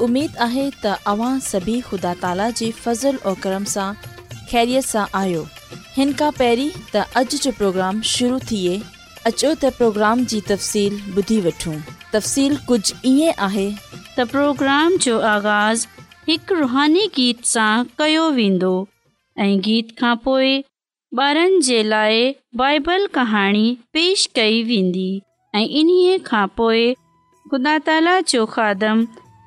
उमेद आहे तव्हां सभु आयो हिन खां पहिरीं शुरू थिए अचो त प्रोग्राम जो रुहानी गीत सां कयो वेंदो ऐं गीत खां पोइ ॿारनि जे लाइ बाइबल कहाणी पेश कई वेंदी ऐं इन्हीअ खां पोइ ख़ुदा ताला जो खादम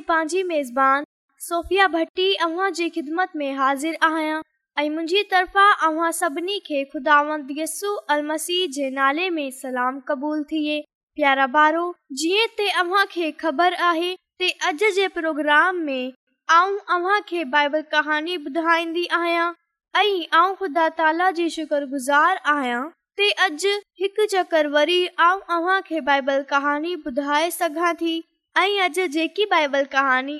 भीमत आहियां ताला जी शुक्रगुज़ार आहियां थी सि उहे ऐं इहा कहानी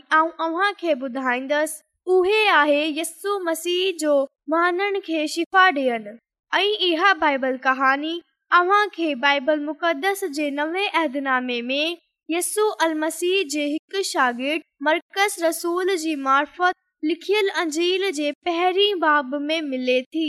अल मसीह जे हिकु शागिर्द मर्कज़ रसूल जी मार्फत लिखियल अंजील जे पहरी बाब में मिले थी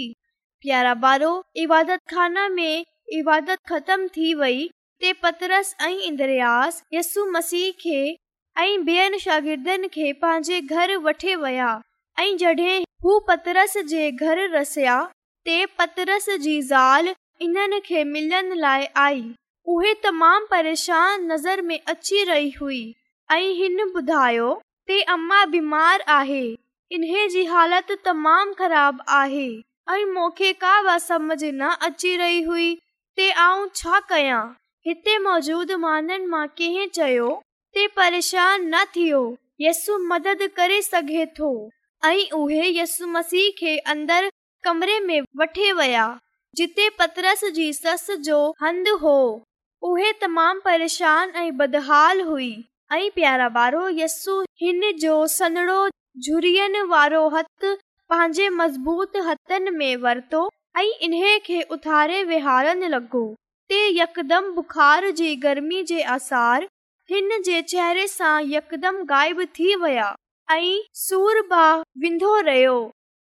प्यारा बारो इबादतान में इबादत ख़तम थी वई ते पदरस ऐं इंद्रयास यस मसीह खे शागिर्दनि खे पंहिंजे घर वठी वया ऐं जॾहिं हू पतरस जे घर उहे तमाम परेशान नज़र में अची रही हुई ऐ हिन ॿुधायो ते अम्मा बीमार आन्हे जी हालत तमाम ख़राब आहे ऐं मूंखे का बि सम न अची रही हुई ते आऊं छा कया हिते मौजूद माननि के कंहिं चयो ते परेशान न थियो यसु मदद करे सघे थो ऐं उहे यसु मसीह के अंदरि कमरे में वठे विया जिते पतरस जी सस जो हंधु हो उहे तमामु परेशान ऐं बदहाल हुई ऐं प्यारा बारो यस्सु हिन जो सनड़ो झुरियन वारो हथु पंहिंजे मज़बूत हथनि में वरितो ऐं इन्हे खे उथारे विहारण लगो उते यकदम बुख़ार जी गर्मी जे आसार हिन जे चेहरे सां यकदम ग़ाइब थी वया ऐ विंदो रहियो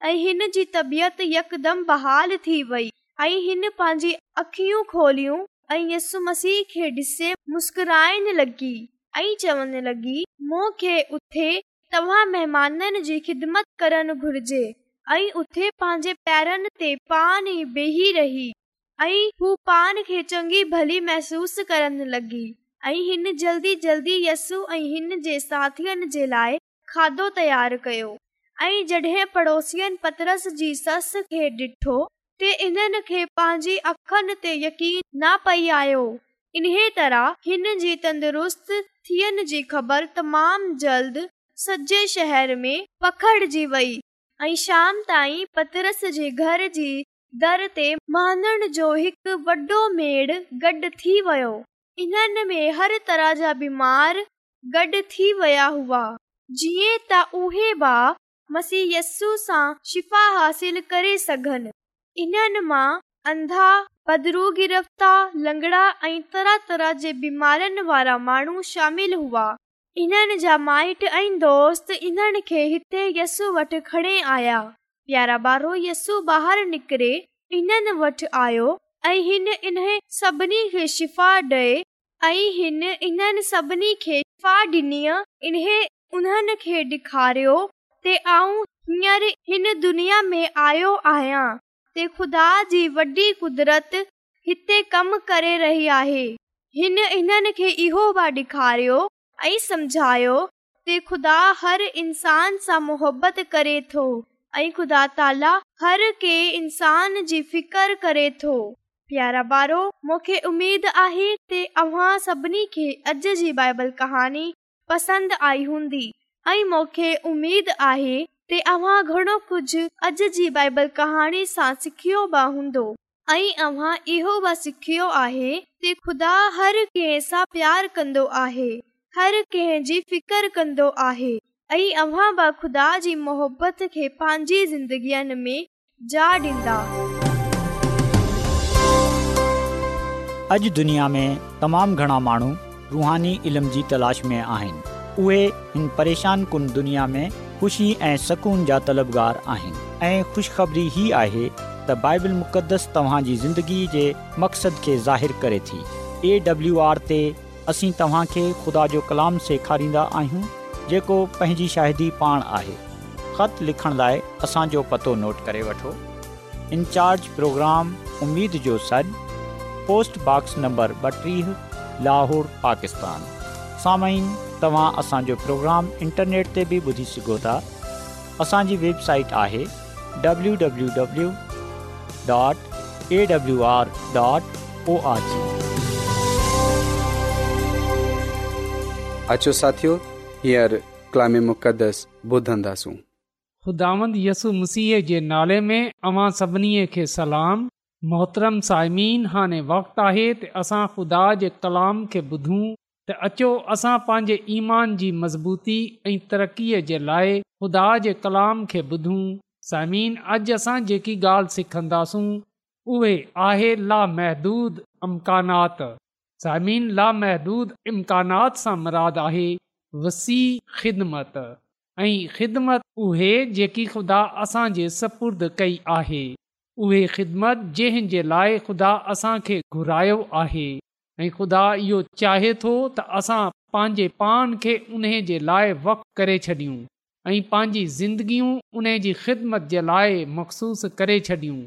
ऐं हिन जी तबियत यकदम बहाल थी वेई ऐं हिन पंहिंजी अखियूं खोलियूं ऐं यस मसीह खे डि॒से मुस्कराइन लॻी ऐ चवनि लॻी मुथे तव्हां मेहमान जी ख़िदमत करण घुर्जे ऐं उथे पंहिंजे पेरनि ते पाण बेही रही ऐ हू पान खे चङी भली महसूस करण लॻी ऐं हिन जल्दी जल्दी यसु ऐं हिन जे साथ खाधो तयार कयो ऐं जड॒हिं पड़ोसियुनि डि॒ठो ते इन्हनि खे पंहिंजी अख़नि ते यकीन न पेई आयो इन तरह हिन जी तन्दरुस्तनि जी ख़बर तमामु जल्द सॼे शहर में पखड़जी वेई ऐं शाम ताईं पतरस जे घर जी दर ते मानण जो हिकु वॾो मेड़ गॾु थी वियो इन्हनि में हर तरह जा बीमार गॾु थी विया हुआ जीअं त उहे बि यस्सू सां शिफ़ा हासिल करे सघनि इन्हनि मां अंधा गिरफ़्ता लंगड़ा ऐं तरह तरह जे बीमारियुनि वारा माण्हू शामिल हुआ इन्हनि जा माइट ऐं दोस्त इन्हनि खे हिते यस्सू वटि खणी आया यारहां ॿारहों यसु ॿाहिरि निकिरे इन्हनि वटि आहियो ऐं हिन इन सभिनी खे शिफ़ा ॾे अ हिन इन्हनि सभिनी खे शिफ़ा डि॒ इन्हे उन्हनि खे डे॒खारियो आऊं हींअर हिन दुनिया में आयो आहियां ते खुदा जी वॾी कुदरत हिते कम करे रही आहे हिन इन्हनि खे इहो बि डे॒खारियो ऐं सम्झायो ते खुदा हर इन्सान सां मुहबत करे थो ऐं खुदा ताला हर के इंसान जी फिक़र करे थो प्यारा बारो मूंखे उमेद आहे ते अव्हां सभिनी खे अॼु जी बाइबल कहाणी पसंदि आई हूंदी ऐं मूंखे उमेद आहे ते अव्हां घणो कुझु अॼु जी बाइबल कहाणी सां सिखियो बि हूंदो ऐं अव्हां इहो बि सिखियो आहे ख़ुदा हर कंहिं सां प्यार कंदो आहे हर कंहिं जी फिकिर कंदो आहे ख़ुदा जी तमामु घणा माण्हू रुहानी इल्म जी तलाश में आहिनि उहे हिन परेशान कुन दुनिया में ख़ुशी ऐं सुकून जा तलबगार आहिनि ऐं ख़ुश ख़बरी हीअ आहे त बाइबिल मुक़दस तव्हांजी ज़िंदगीअ जे मक़सदु खे ज़ाहिर करे थी एडब्लू आर ते असीं तव्हांखे ख़ुदा जो कलाम सेखारींदा आहियूं जेको पंहिंजी शाहिदी पाण आहे ख़त लिखण लाइ असांजो पतो नोट करे वठो इनचार्ज प्रोग्राम उमेद जो सॾु पोस्टबॉक्स नंबर ॿटीह लाहौर पाकिस्तान साम्हूं तव्हां असांजो प्रोग्राम इंटरनेट ते बि ॿुधी सघो था असांजी वेबसाइट आहे डब्लू डब्लू डॉट ख़ुदासीह जे नाले में अवां सभिनी खे सलाम मोहतरम साइमिन वक़्तु आहे त असां ख़ुदा जे कलाम खे ॿुधूं त अचो असां पंहिंजे ईमान जी मज़बूती ऐं तरक़ीअ जे लाइ ख़ुदा जे कलाम खे ॿुधूं साइमन अॼु असां जेकी ॻाल्हि सिखंदासूं उहे आहे ला महदूद इमकानात साइमिन इम्कानात सां मुराद आहे वसी ख़िदमत ऐं ख़िदमत उहे जेकी ख़ुदा असांजे सपुर्द कई आहे उहे ख़िदमत जंहिंजे लाइ ख़ुदा असांखे घुरायो आहे ऐं ख़ुदा इहो चाहे थो त असां पंहिंजे पान खे उन जे लाइ वक़्तु करे छॾियूं ऐं पंहिंजी ज़िंदगियूं उन ख़िदमत जे लाइ मखसूस करे छॾियूं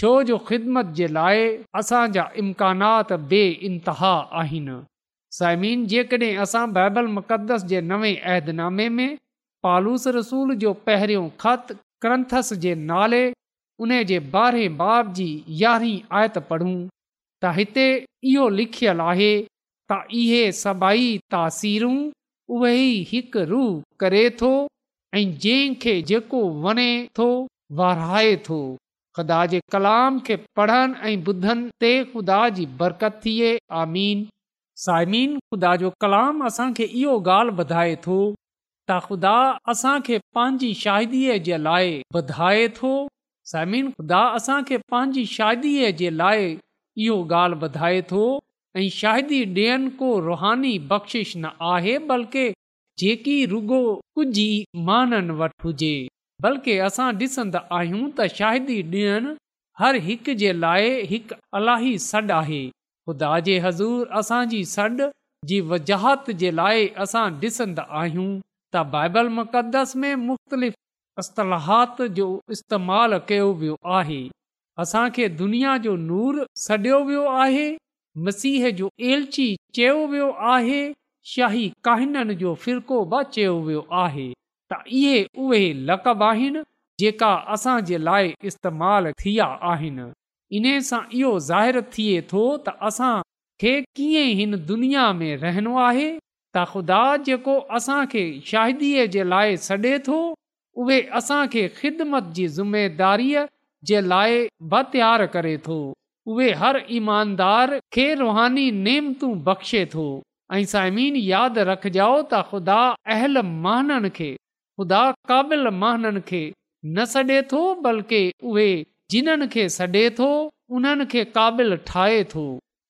छो जो ख़िदमत जे लाइ असांजा इम्कानात बे इंतिहा आहिनि साइमिन जेकॾहिं असां बाइबल मुक़दस जे नवे अहदनामे में पालूस रसूल जो पहिरियों ख़त ग्रंथस जे नाले उन जे ॿारहें बाब जी यारहीं आयत पढ़ूं त हिते इहो लिखियलु आहे त इहे सभई तासीरूं उहो हिकु रू करे थो ऐं जंहिं खे जेको वणे थो वरहाए थो ख़ुदा जे कलाम खे पढ़नि ऐं ॿुधनि ते ख़ुदा जी बरकत थिए आमीन साइमिन ख़ुदा जो कलाम असांखे इहो ॻाल्हि ॿुधाए थो ख़ुदा असांखे पंहिंजी शाहिदीअ जे लाइ ॿुधाए थो साइमन खुदा असांखे पंहिंजी शाहिदीअ जे लाइ इहो ॻाल्हि ॿुधाए थो ऐं शादी ॾियनि को रुहानी बख़्शिश न आहे बल्कि जेकी रुगो कुझु माननि वटि हुजे बल्कि असां ॾिसंदा आहियूं त शाहिदी ॾियण हर हिक जे लाइ हिकु अलाही सॾु आहे ख़ुदा जे हज़ूर असांजी सॾु जी वज़ाहत जे लाइ असां ॾिसंदा आहियूं त बाइबल मुक़दस में मुख़्तलिफ़ अस्तलाह जो इस्तेमालु कयो वियो आहे असां खे दुनिया जो नूर सॾियो वियो आहे मसीह जो एलची चयो वियो आहे शाही काहिननि जो फिरको बि चयो वियो आहे त इहे उहे लक़ब आहिनि जेका लाइ इस्तेमालु थिया आहिनि इन सां इहो ज़ाहिरु थिए थो त असां खे कीअं हिन दुनिया में रहिणो आहे त ख़ुदा जेको असांखे शाहिदीअ जे लाइ छॾे थो उहे असां खे ख़िदमत जी ज़िमेदारीअ जे लाइ बत्यार करे थो उहे हर ईमानदार खे रुहानी नेमतू बख़्शे थो ऐं साइमीन यादि रखजाओ त ख़ुदा अहल महाननि खे ख़ुदा काबिल महाननि खे न छॾे थो बल्कि उहे जिन्हनि खे सॾे थो उन्हनि खे क़ाबिल ठाहे थो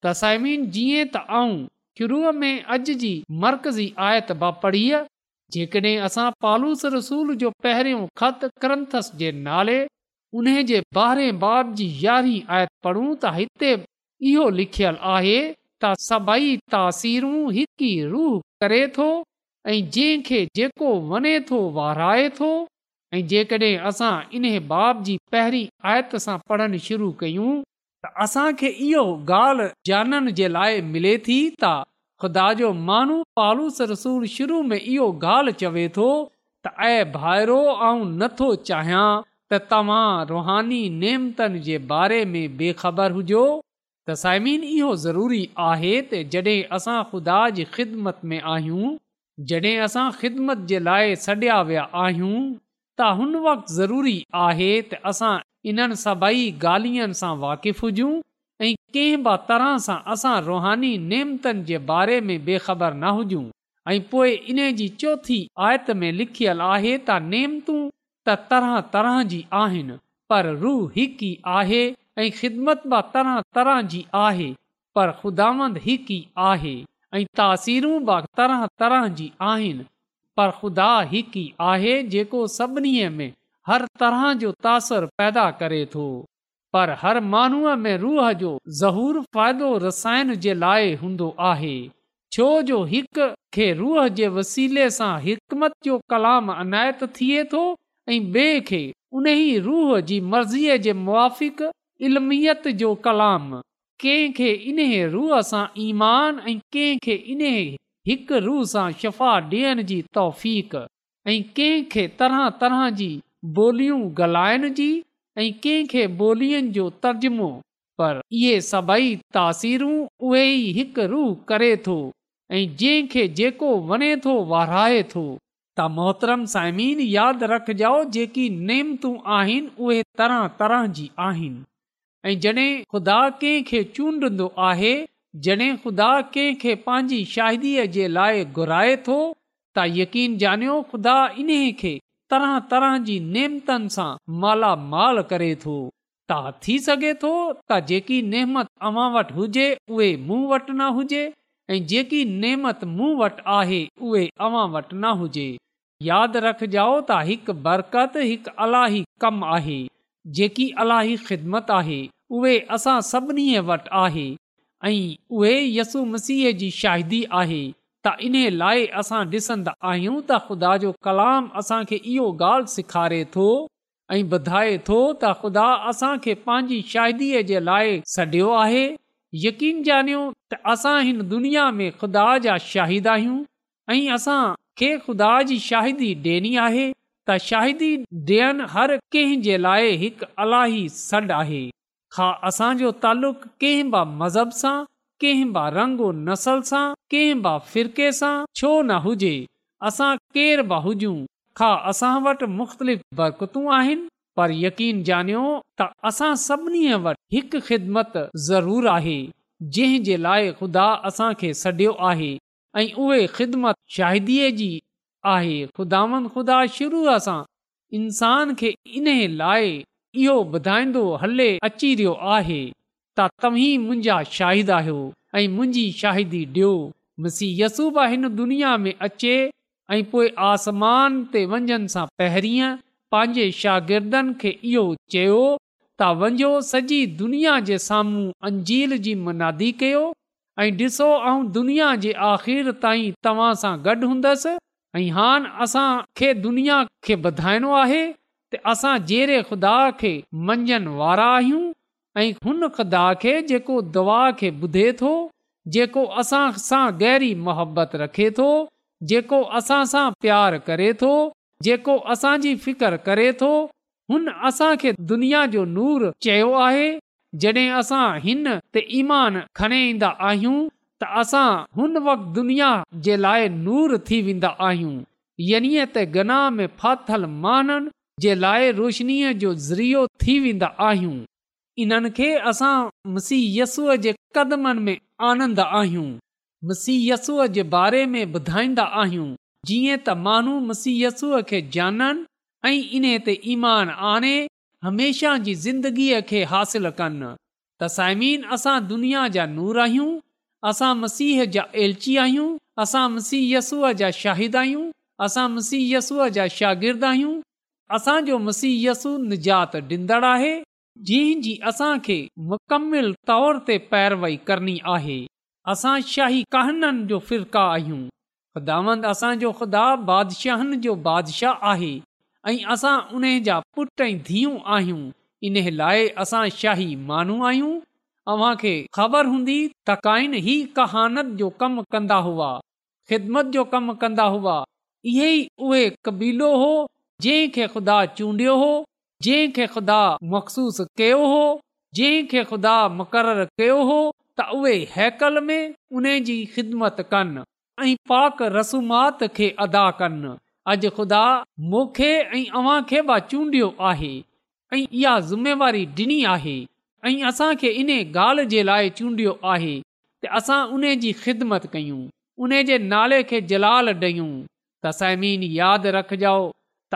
तसाइमीन जीअं त आऊं शुरूअ में अॼु जी मर्कज़ी आयत बा पढ़ीअ जेकॾहिं असां पालूस रसूल जो पहिरियों ख़त ग्रंथस जे नाले उन जे ॿारहें बाब जी यारहीं आयत पढ़ूं त हिते इहो लिखियलु आहे त सभई तासीरूं हिकु ई रूह करे थो ऐं जंहिंखे जेको वञे थो वाराए थो ऐं जेकॾहिं असां इन बाब जी पहिरीं आयत सां पढ़नि शुरू कयूं त असांखे इहो ॻाल्हि जाननि जे लाइ मिले थी त ख़ुदा जो माण्हू शुरू में इहो ॻाल्हि चवे थो त ऐं भाइरो ऐं नथो चाहियां त तव्हां रुहानी नेमतनि जे बारे में बेखबर हुजो त साइमीन इहो ज़रूरी आहे त जॾहिं असां ख़ुदा जी ख़िदमत में आहियूं जॾहिं असां ख़िदमत जे लाइ सडि॒या विया आहियूं त हुन वक़्तु ज़रूरी आहे त असां इन्हनि सभई ॻाल्हियुनि सां वाक़ुफ़ु हुजूं ऐं कंहिं बि तरह सां असां रुहानी नेमतनि जे बारे में बेखबर न हुजूं ऐं पोइ इन जी चौथी आयत में लिखियलु आहे त नेमतूं त तरह तरह जी आहिनि पर रूह हिकु ई आहे ऐं ख़िदमत बि तरह तरह जी आहे पर ख़ुदांद ई आहे ऐं तासीरूं बि तरह तरह जी आहिनि पर ख़ुदा हिकु ई आहे जेको सभिनी में हर तरह जो तासर पैदा करे थो पर हर माण्हूअ में रूह जो ज़हूर फ़ाइदो रसायण जे लाइ हूंदो आहे छो जो हिकु खे रूह जे वसीले सां हिकमत जो कलाम अनायत थिए थो ऐं ॿिए खे उन ई रूह जी मर्ज़ीअ जे मुआफ़िक़ इल्मियत जो कलाम कंहिंखे खे इन्हे रूह सां ईमान ऐं कंहिंखे खे इन हिकु रूह सां शफ़ा ॾियण जी तौफ़ ऐं तरह तरह जी ॿोलियूं ॻाल्हाइण जी ऐं कंहिंखे ॿोलियुनि जो तर्जुमो पर इहे सभई तासीरूं उहे ई हिकु करे थो ऐं जंहिंखे जेको वणे थो वाराए थो त मोहतरम साइमीन यादि रखजो जेकी नेमतूं आहिनि उहे तरह तरह जी आहिनि ऐं जॾहिं ख़ुदा कंहिं खे आहे जॾहिं ख़ुदा कंहिंखे पंहिंजी शाहिदीअ जे लाइ घुराए थो त यकीन ॼानियो ख़ुदा इन्हीअ खे तरह तरह जी नेमतनि सां मालामाल करे थो त थी सघे थो त जेकी नेमत अवां वटि हुजे उहे मूं वटि न हुजे ऐं जेकी नेमत मूं वटि आहे उहे अव्हां वटि न हुजे यादि रखजाओ त हिकु बरकत अलाही कमु आहे जेकी अलाही ख़िदमत आहे उहे असां सभिनी वटि आहे ऐं उहेसू मसीह जी शाहिदी आहे त इन लाइ असां ॾिसंदा आहियूं त ख़ुदा जो कलाम असांखे इहो ॻाल्हि सेखारे थो ऐं ॿुधाए थो त ख़ुदा असांखे पंहिंजी शाहिदीअ जे लाइ सॾियो आहे यकीन ॼाणियो त असां हिन दुनिया में ख़ुदा जा शाहिद आहियूं ऐं असांखे ख़ुदा जी शाहिदी ॾियणी आहे त शाहिदी ॾियनि हर कंहिं जे लाइ हिकु अलाही सॾु आहे असांजो तालुक़ मज़हब सां कंहिं ब रंग नसल सां कंहिं ब फिरके सां छो न हुजे असां केर बि हुजूं वटि मुख़्तलिफ़ बरकतूं आहिनि पर यकीन ॼाणियो त असां सभिनी वटि हिकु ख़िदमत ज़रूरु आहे जंहिं जे लाइ खुदा असां खे सॾियो आहे ऐं उहे ख़िदमत शाहिदीअ जी आहे ख़ुदावन ख़ुदा शुरूअ सां इंसान खे इन लाइ इहो ॿुधाईंदो हले अची रहियो आहे त तव्हीं मुंहिंजा शाहिद आहियो ऐं मुंहिंजी शाहिदी ॾियो मुसी यसूबा हिन दुनिया में अचे ऐं पोइ आसमान ते वञण सां पहिरीं पंहिंजे शागिर्दनि खे इहो चयो त वञो सॼी दुनिया जे साम्हूं अंजील जी मुनादी कयो ऐं ॾिसो ऐं दुनिया जे आख़िर ताईं तव्हां सां गॾु हूंदसि ऐं हान दुनिया खे वधाइणो आहे असां जहिड़े ख़ुदा खे मंझंदि वारा आहियूं ऐं हुन ख़ुदा खे जेको दुआ खे ॿुधे थो जेको असां सां गहरी मोहबत रखे थो जेको असां सां प्यारु करे थो जेको असांजी फिकर करे थो हुन असां खे दुनिया जो नूर चयो आहे जॾहिं असां हिन ते ईमान खणी ईंदा आहियूं त असां हुन वक़्त दुनिया जे लाइ नूर थी वेंदा आहियूं गना में फाथल माननि जे लाइ रोशनीअ जो ज़रियो थी वेंदा आहियूं इन्हनि खे असां मसीह यसूअ जे कदमनि में आनंदा आहियूं मसीहय यसूअ जे बारे में ॿुधाईंदा आहियूं जीअं त माण्हू मसीहयसूअ खे जाननि ऐं इन ते ईमान आणे हमेशह जी ज़िंदगीअ खे हासिलु कनि तसाइमीन असां दुनिया जा नूर आहियूं असां मसीह जा एलची आहियूं असां मसीह यसूअ जा शाहिद आहियूं असां मसीह यसूअ जा शागिर्द आहियूं असांजो मसीयसु निजात ॾींदड़ आहे जी असांखे मुकमिल तौर ते पैरवई करणी आहे असां शाही कहाननि जो फ़िरका आहियूं ख़ुदा असांजो ख़ुदा बादशाहनि जो बादशाह आहे ऐं असां उन जा पुट धीअ आहियूं इन लाइ असां शाही माण्हू आहियूं अव्हां खे ख़बर हूंदी त काइन ई कहानत जो कमु कंदा हुआ ख़िदमत जो कमु कंदा हुआ इहे ई उहे कबीलो हो जंहिंखे ख़ुदा चूंडियो हो जंहिंखे ख़ुदा मखसूस कयो हो जंहिंखे ख़ुदा मुक़ररु कयो हो त उहे हैकल में ख़िदमत कनि खे अॼु ख़ुदा ऐं चूंडियो आहे ऐं इहा ज़िमेवारी ॾिनी आहे ऐं असांखे इन ॻाल्हि जे लाइ चूंडियो आहे त असां उन जी ख़िदमत कयूं नाले खे जलाल ॾियूं त सैमीन यादि त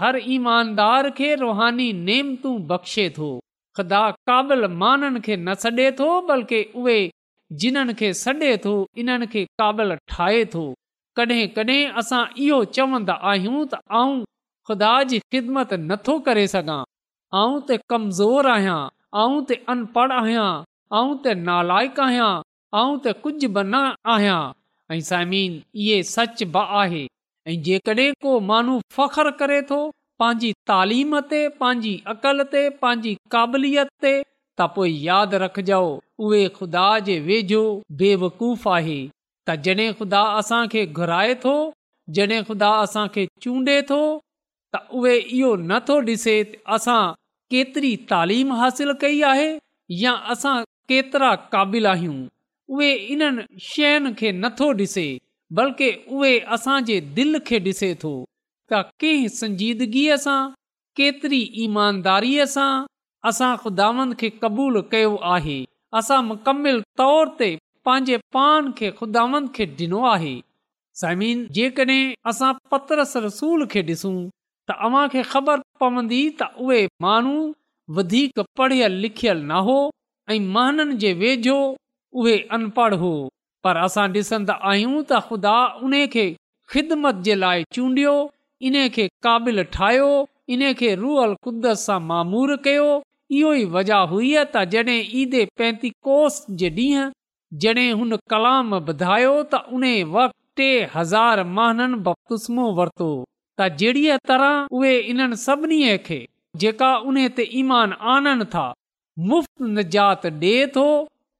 हर ईमानदार खे रुहानी नेम तू बख़्शे थो ख़ुदा काबिल माननि खे न सॾे थो बल्कि उहे जिन्हनि खे सॾे थो इन्हनि खे काबिल ठाहे थो कॾहिं कडहिं असां इहो चवंदा आहियूं त आऊं ख़ुदा जी ख़िदमत नथो करे सघां आऊं त कमज़ोर आहियां त अनपढ़ आहियां त नालक आहियां त कुझु बि न आहियां इहे सच आहे ऐं जेकॾहिं को माण्हू फ़ख्रु करे थो पंहिंजी तालीम ते पंहिंजी अक़ल ते पंहिंजी क़ाबिलियत ते त पोइ यादि रखजो उहे ख़ुदा जे वेझो बेवकूफ़ आहे त जॾहिं ख़ुदा असांखे घुराए थो जॾहिं ख़ुदा असांखे चूंडे थो त उहे इहो नथो ॾिसे असां केतिरी तालीम हासिल कई आहे या असां केतिरा क़ाबिल आहियूं उहे इन्हनि शयुनि खे नथो ॾिसे बल्कि उहे असां जे दिलि खे ॾिसे थो त कंहिं संजीदगीअ सां केतिरी ईमानदारीअ सां असां ख़ुदानि खे क़बूलु कयो आहे असां मुकमिल तौर ते पंहिंजे पान खे ख़ुदानि खे ॾिनो आहे समीन जेकॾहिं असां पत्र रसूल खे ॾिसूं त अव्हां खे ख़बर पवंदी त उहे माण्हू वधीक पढ़ियल लिखियल न हो ऐं महननि जे वेझो उहे अनपढ़ हो पर असां ॾिसंदा आहियूं त ख़ुदा उन खे ख़िदमत जे लाइ चूंडियो इन खे काबिल ठाहियो इन खे रूअल क़ुदत सां मामूर कयो इहो ई वजह हुई ईद ईदे कोस जे ॾींहुं जॾहिं हुन कलाम ॿुधायो त उन वक़्त टे हज़ार महाननि बपतुस्मो वरितो त जहिड़ीअ तरह उहे इन्हनि सभिनी खे जेका उन ते ईमान आननि था मुफ़्त निजात ॾे थो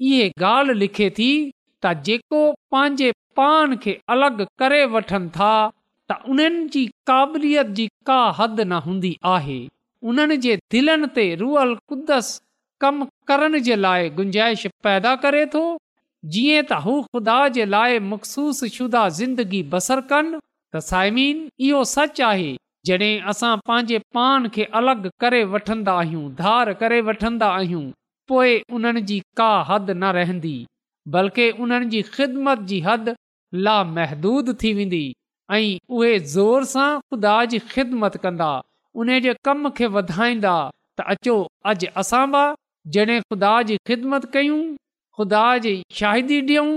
इहे ॻाल्हि लिखे थी त जेको पंहिंजे पान खे अलॻि करे वठनि था त उन्हनि जी क़ाबिलियत जी का हद न हूंदी आहे उन्हनि जे दिलनि ते रुअल क़ुदस कम करण जे लाइ गुंजाइश पैदा करे थो जीअं त हू ख़ुदा जे लाइ मखसूस शुदा ज़िंदगी बसर कनि त साइमीन इहो सच आहे जॾहिं असां पंहिंजे पान खे अलॻि करे वठंदा आहियूं धार करे वठंदा आहियूं पोइ उन्हनि जी का हदि न रहंदी बल्कि उन्हनि जी ख़िदमत जी हद लामहदूद थी वेंदी ऐं उहे ज़ोर सां ख़ुदा जी ख़िदमत कंदा उन जे कम खे वधाईंदा त अचो अॼु असां बि जॾहिं ख़ुदा जी ख़िदमत कयूं ख़ुदा जी शाहिदी ॾियूं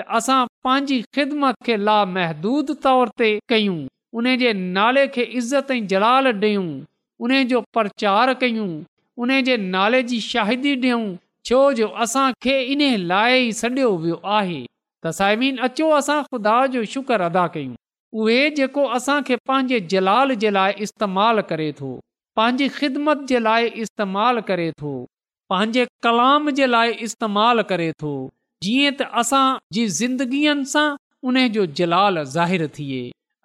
त असां पंहिंजी ख़िदमत खे लामहदूद तौर ते कयूं उन जे नाले खे इज़त ऐं जलाल ॾियूं उन जो प्रचार कयूं उन जे नाले जी शाहिदी ॾियूं छो जो असांखे इन लाइ ई सडि॒यो वियो आहे त साइमीन अचो असां ख़ुदा जो शुक्र अदा कयूं उहे जेको असां खे पंहिंजे जलाल जे लाइ इस्तेमालु करे थो पंहिंजी ख़िदमत जे लाइ इस्तेमालु करे थो पंहिंजे कलाम जे लाइ इस्तेमालु करे थो जीअं त असां जी ज़िंदगीअ सां उन जो जलाल ज़ाहिरु थिए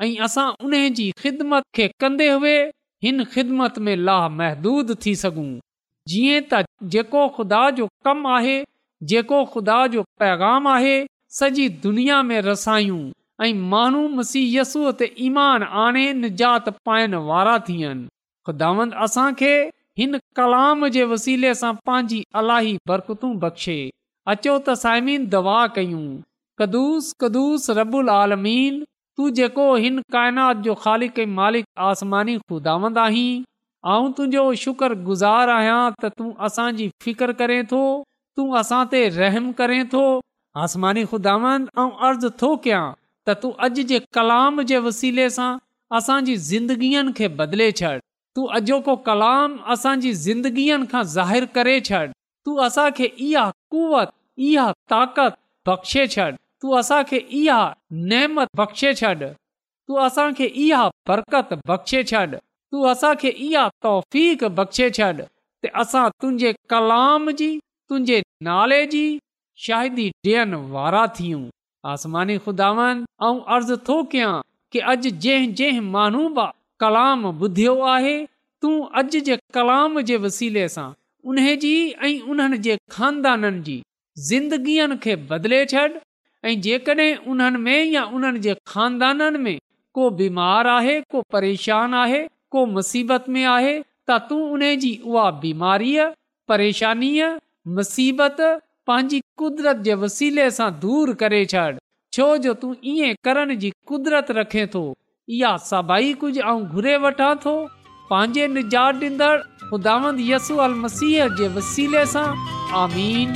ऐं असां उन जी ख़िदमत खे कंदे हुए हिन ख़िदमत में लाह महदूद थी सघूं जीअं त जेको ख़ुदा जो कमु आहे जेको ख़ुदा जो पैगाम आहे सॼी दुनिया में रसायूं ऐं माण्हू ते ईमान आणे निजात पाइण वारा थियनि ख़ुदा असांखे हिन कलाम जे वसीले सां पंहिंजी अलाही बरकतूं बख़्शे अचो त साइमीन दवा कयूं कदुस कदुस रबुल आलमीन तूं जेको हिन काइनात जो ख़ालिक कई मालिक आसमानी खुदावंद आहीं ऐं तुंहिंजो शुकुर गुज़ार आहियां त तूं असांजी फिकर करे थो तूं असां ते रहम करें थो आसमानी खुदावंद ऐं अर्ज़ु थो कयां त तू अॼु जे कलाम जे वसीले सां असांजी ज़िंदगीअ खे बदले छॾ तूं अॼोको कलाम असांजी ज़िंदगीअ खां ज़ाहिरु करे छॾ तूं असांखे इहा कुवत इहा ताक़त बख़्शे छॾ तू असांखे इहा नहमत बख़्शे छॾ तूं असांखे इहा बरकत बख़्शे छॾ तूं असांखे इहा तौफ़ बख़्शे छॾ त असां तुंहिंजे कलाम जी तुंहिंजे नाले जी शाहिदी ॾियण वारा थियूं आसमानी खुदावान अर्ज़ु थो कयां की अॼु जंहिं जंहिं माण्हू कलाम ॿुधियो आहे तूं अॼु जे कलाम जे वसीले सां उन जी ऐं उन्हनि जे खानदाननि जी ज़िंदगीअ खे बदिले जेकॾहिं उन्हनि में या उन्हनि जे को बीमार आहे को परेशान आहे को मुसीबत में आहे त तूं उन जी उहा बीमारीअ परेशानी पंहिंजी कुदिरत जे वसीले सां दूर करे छॾ छो जो तूं ईअं करण जी कुदरत रखे थो इहा सभई कुझु ऐं घुरे वठां थो पंहिंजे निजात मसीह वसीले सां आमीन